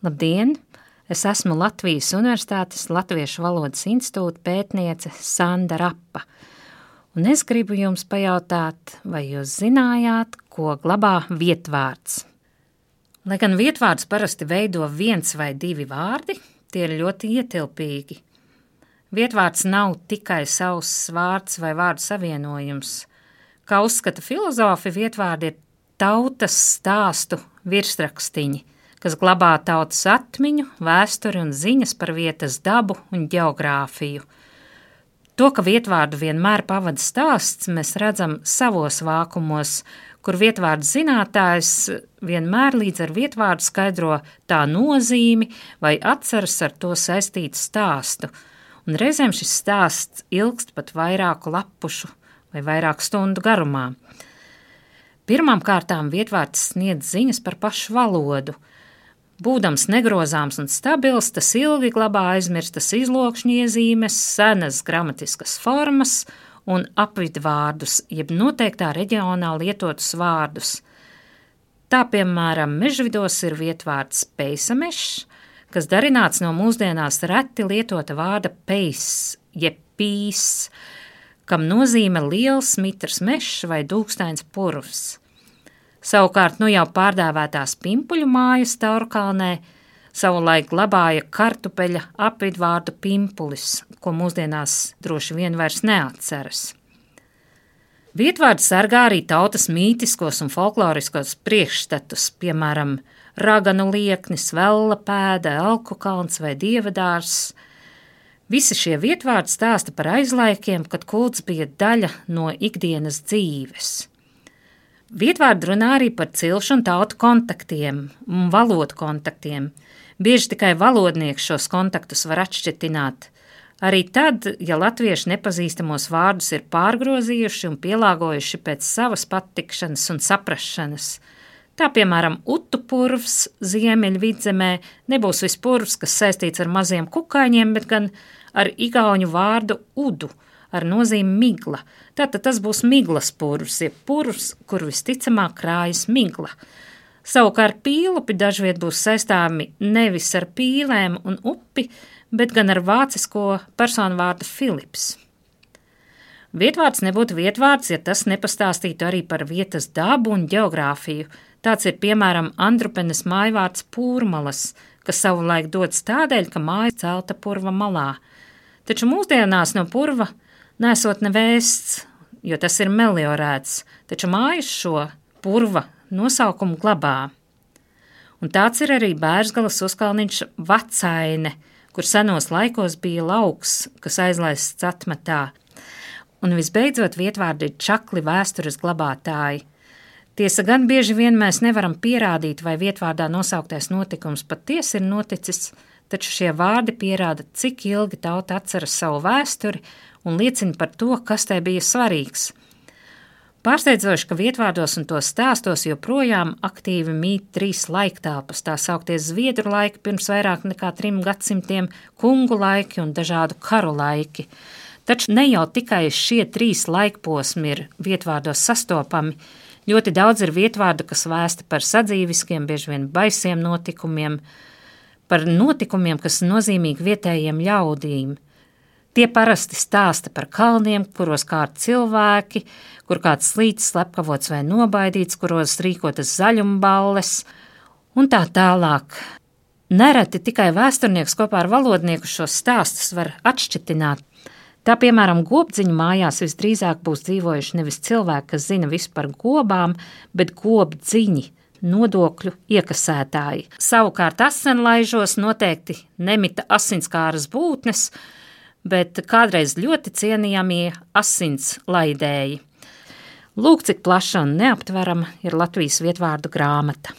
Labdien! Es esmu Latvijas Universitātes Latviešu valodas institūta pētniece Sanda Rapa. Un es gribu jums pajautāt, vai jūs zinājāt, ko glabā vietvārds? Lai gan vietvārds parasti veido viens vai divi vārdi, tie ir ļoti ietilpīgi. Vietvārds nav tikai savs vārds vai vārdu savienojums. Kā uzskata filozofi, vietvārdi ir tautas stāstu virsrakstiņi – kas glabā tautas atmiņu, vēsturi un ziņas par vietas dabu un geogrāfiju. To, ka vietvārdu vienmēr pavada stāsts, mēs redzam savos vākumos, kur vietvārdu zinātājs vienmēr līdz ar vietvārdu skaidro tā nozīmi vai atceras ar to saistītu stāstu, un reizēm šis stāsts ilgst pat vairāku lapušu vai vairāku stundu garumā. Pirmām kārtām vietvārds sniedz ziņas par pašu valodu – Būdams negrozāms un stabils, tas ilgi glabā aizmirstas izlokšņa iezīmes, senas gramatiskas formas un apvidvārdus, jeb noteiktā reģionā lietotus vārdus. Tā, piemēram, mežvidos ir vietvārds peisamešs, kas darināts no mūsdienās reti lietota vārda peis, jeb pīs, kam nozīme liels mitrs mešs vai dūkstains purvs. Savukārt, nu jau pārdēvētās pimpuļu mājas Taurkalnē savulaik glabāja kartupeļa apvidvārdu pimpulis, ko mūsdienās droši vien vairs neatceras. Vietvārds sargā arī tautas mītiskos un folkloriskos priekšstatus, piemēram, raganu lieknis, vella pēda, elku kalns vai dievadārs. Visi šie vietvārdi stāsta par aizlaikiem, kad kults bija daļa no ikdienas dzīves. Vietvārdi runā arī par cilšu un tautu kontaktiem un valodu kontaktiem. Bieži tikai valodnieks šos kontaktus var atšķitināt. Arī tad, ja latvieši nepazīstamos vārdus ir pārgrozījuši un pielāgojuši pēc savas patikšanas un saprašanas. Tā, piemēram, utupurvs Ziemeļvidzemē nebūs vispurvs, kas saistīts ar maziem kukaiņiem, bet gan ar igauņu vārdu udu – ar nozīmi migla. Tātad tas būs miglas purvs, jeb purvs, kur visticamāk krājas migla. Savukārt pīlupi dažviet būs saistāmi nevis ar pīlēm un upi, bet gan ar vācisko personu vārdu Filips. Vietvārds nebūtu vietvārds, ja tas nepastāstītu arī par vietas dabu un geogrāfiju. Tāds ir piemēram Andrupenes mājvārds Pūrmalas, kas savulaik dots tādēļ, ka māja celta purva malā. Taču mūsdienās no purva nesot nevēsts, jo tas ir meliorēts, taču mājas šo purva nosaukumu glabā. Un tāds ir arī Bērzgalas uzkalniņš Vacaine, kur senos laikos bija lauks, kas aizlaists atmetā. Un visbeidzot vietvārdi ir čakli vēstures glabātāji. Tiesa gan bieži vien mēs nevaram pierādīt, vai vietvārdā nosauktais notikums patiesi ir noticis, taču šie vārdi pierāda, cik ilgi tauta atceras savu vēsturi un liecina par to, kas tai bija svarīgs. Pārsteidzoši, ka vietvārdos un to stāstos joprojām aktīvi mīt trīs laiktāpas, tā saukties zviedru laiki pirms vairāk nekā trim gadsimtiem, kungu laiki un dažādu karu laiki. Taču ne jau tikai šie trīs laikposmi ir vietvārdos sastopami, ļoti daudz ir vietvārdu, kas vēsta par sadzīviskiem, bieži vien baisiem notikumiem, par notikumiem, kas nozīmīgi vietējiem ļaudīm – Tie parasti stāsta par kalniem, kuros kārt cilvēki, kur kāds slīts slepkavots vai nobaidīts, kuros rīkotas zaļumballes un tā tālāk. Nereti tikai vēsturnieks kopā ar valodnieku šos stāstus var atšķitināt. Tā, piemēram, gobdziņu mājās visdrīzāk būs dzīvojuši nevis cilvēki, kas zina visu par gobām, bet gobdziņi, nodokļu iekasētāji. Savukārt asenlaižos noteikti nemita asinskāras būtnes, bet kādreiz ļoti cienījamie asins laidēji. Lūk, cik plaša un neaptverama ir Latvijas vietvārdu grāmata.